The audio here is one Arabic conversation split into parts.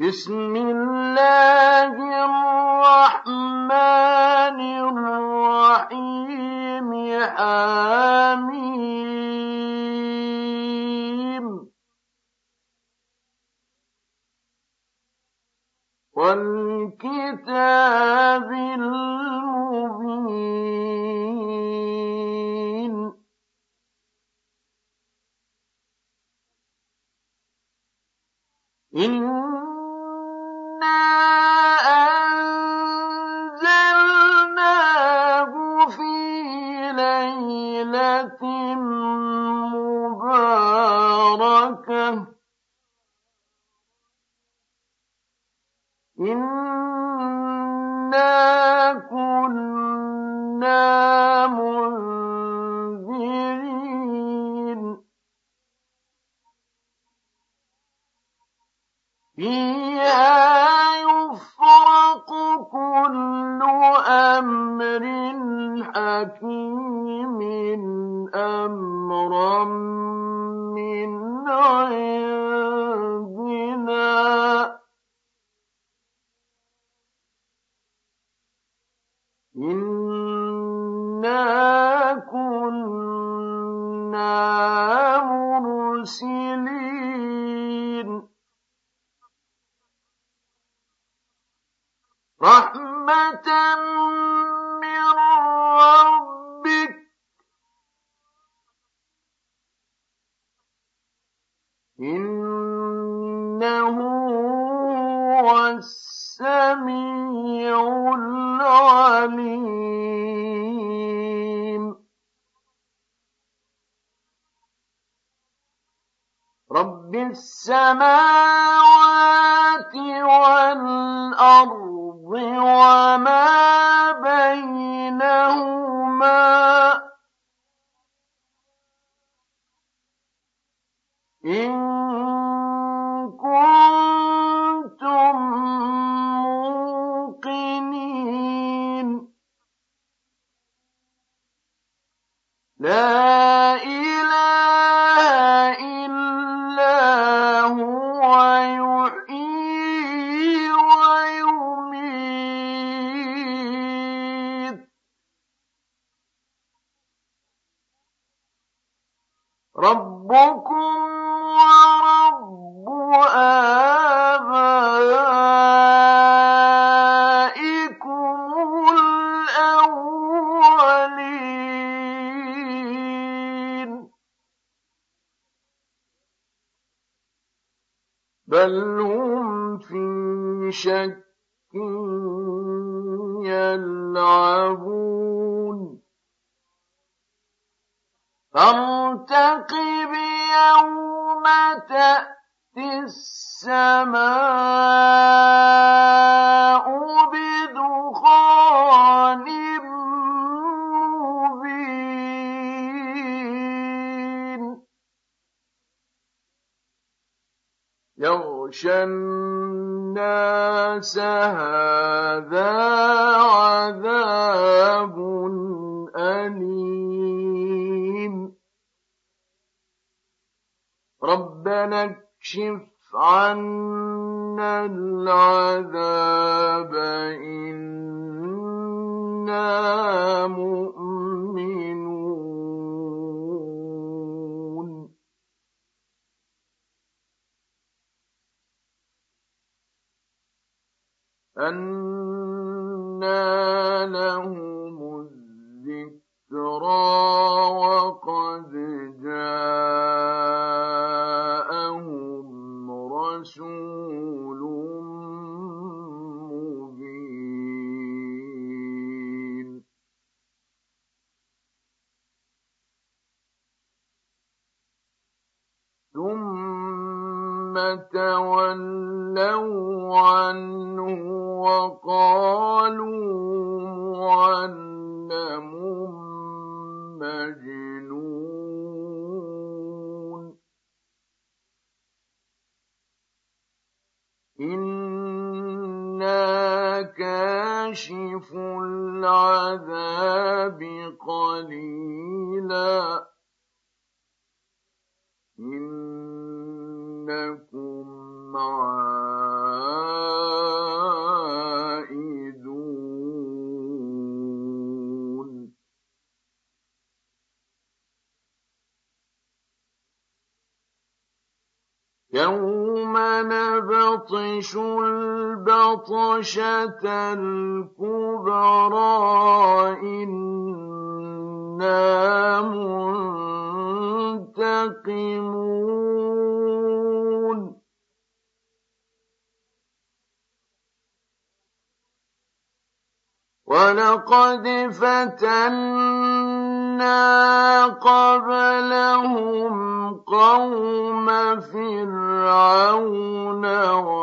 بسم الله الرحمن الرحيم. حميم. والكتاب المبين مباركة. إنا كنا منذرين. فيها كل أمر حكيم أمرا رب السماوات والأرض وما بينهما فارتقب يوم تأتي السماء بدخان مبين. يغشى الناس هذا عذاب ربنا عنا العذاب. ثم تولوا عنه وقالوا معلم مجنون. إنا كاشف العذاب قليلا. البطشة الكبرى إنا منتقمون ولقد فتنا قبلهم قوم فرعون وجاءهم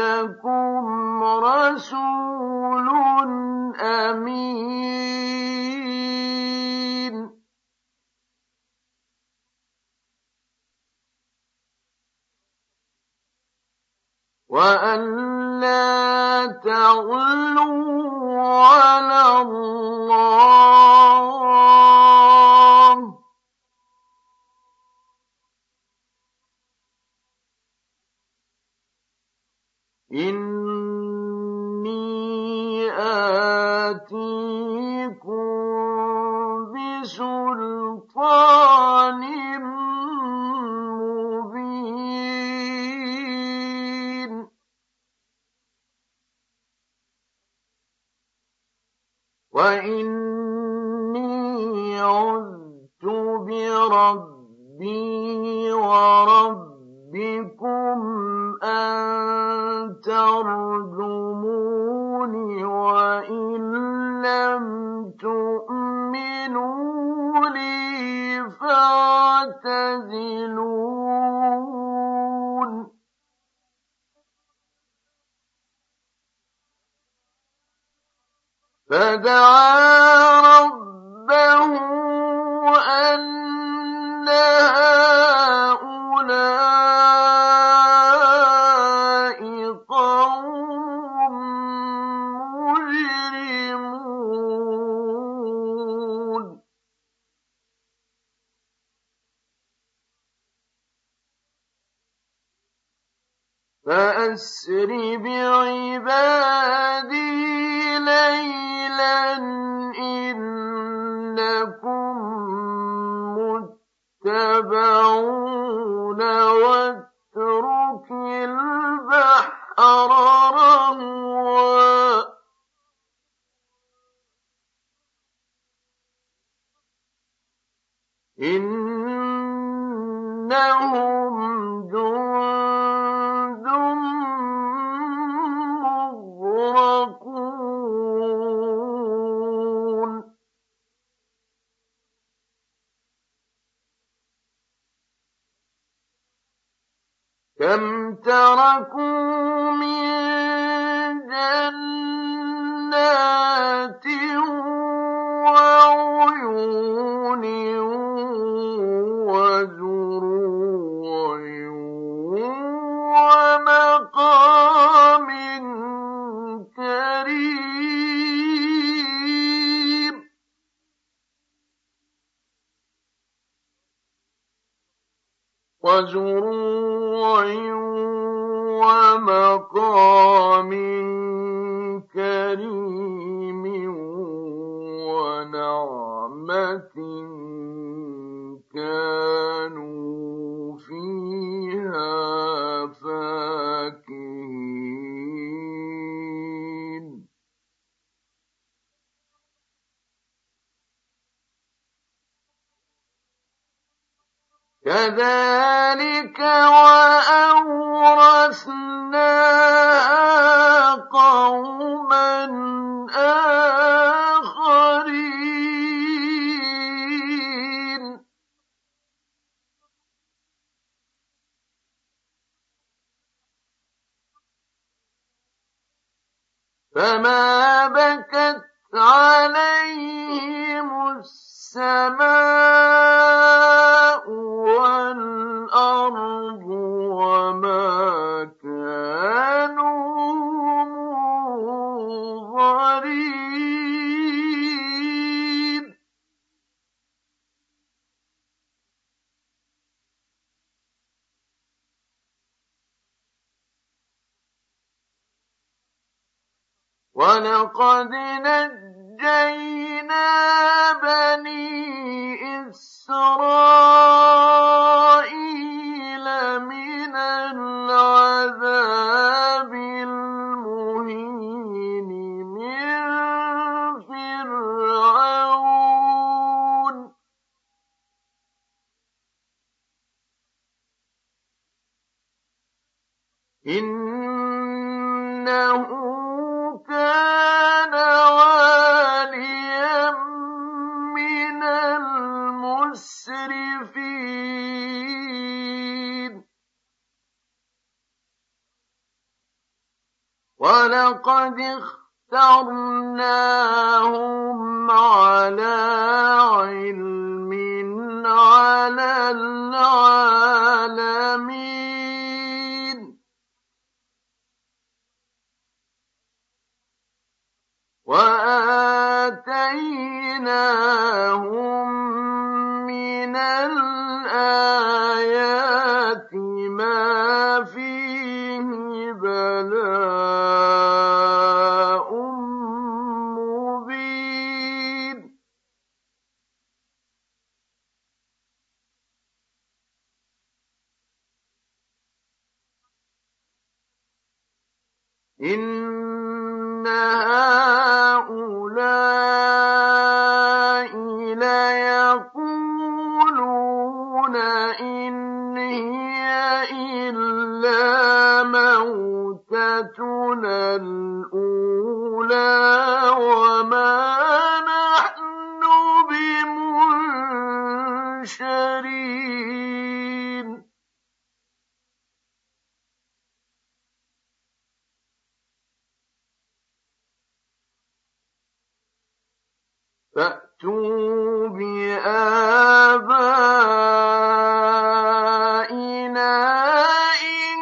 لكم رسول أمين. آتيكم فدعا متبعون كم تركوا من جنات وعيون وزروع ومقام كريم. وزروع ومقام كريم ونعمة فما بكت ونجيناه ولقد اخترناهم على علم على العالمين. وآتيناهم من إن فأتوا بآبائنا إن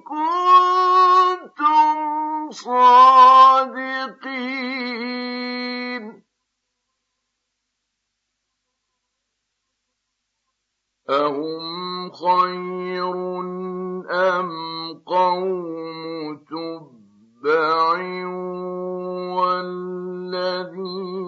كنتم صادقين. أهم خير أم قوم تبع والذين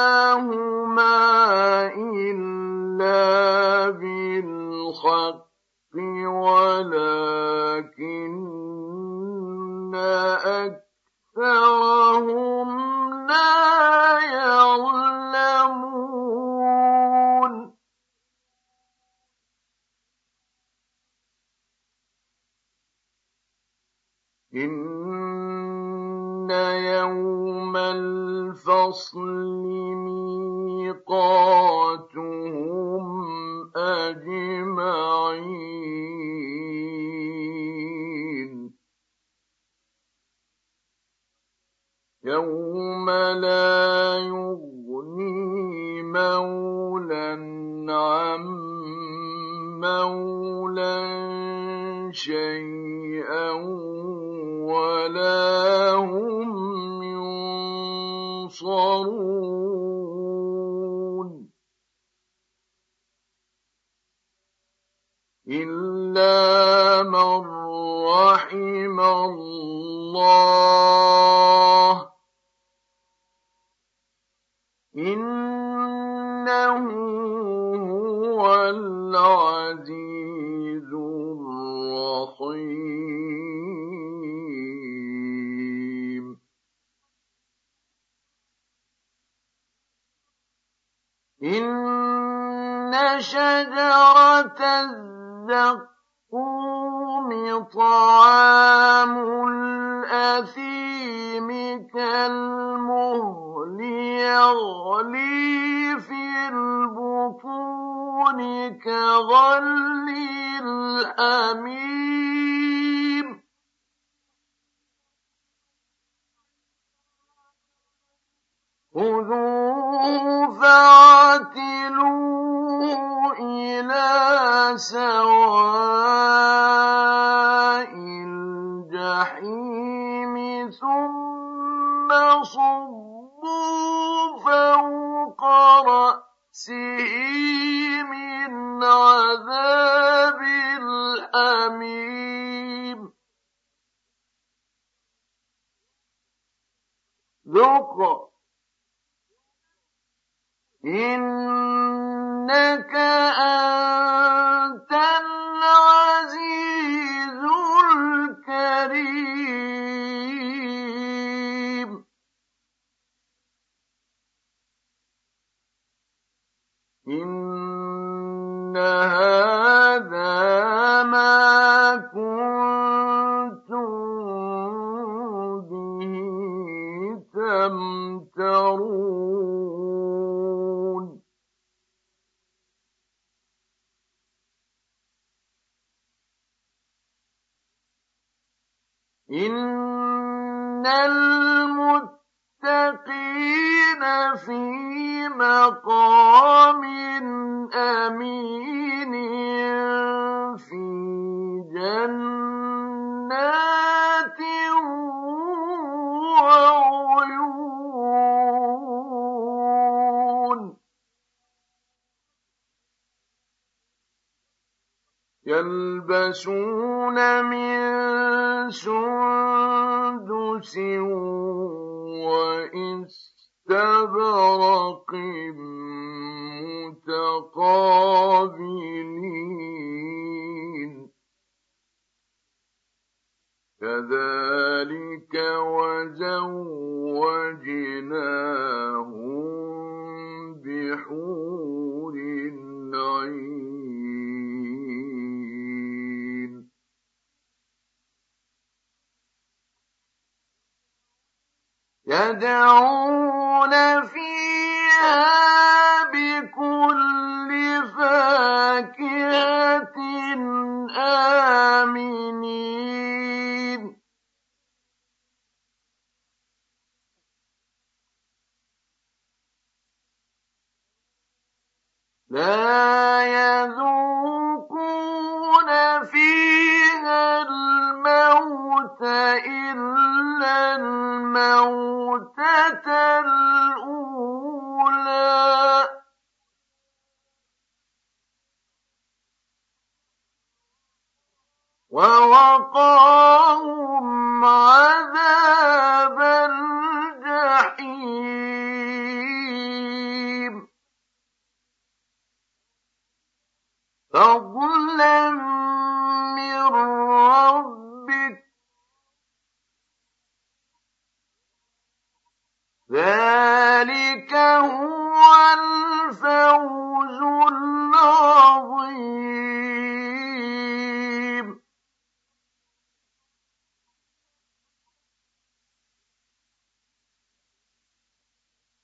إِنَّ يَوْمَ الْفَصْلِ مِيقَاتُهُمْ إلا طعام no, um, يلبسون من سندس واستبرق متقابلين. كذلك وزوجناهم بحور عين. يدعون فيها بكل فاكهة آمنين. لا يذوقون فيها الموت إلا الموتة ووقاهم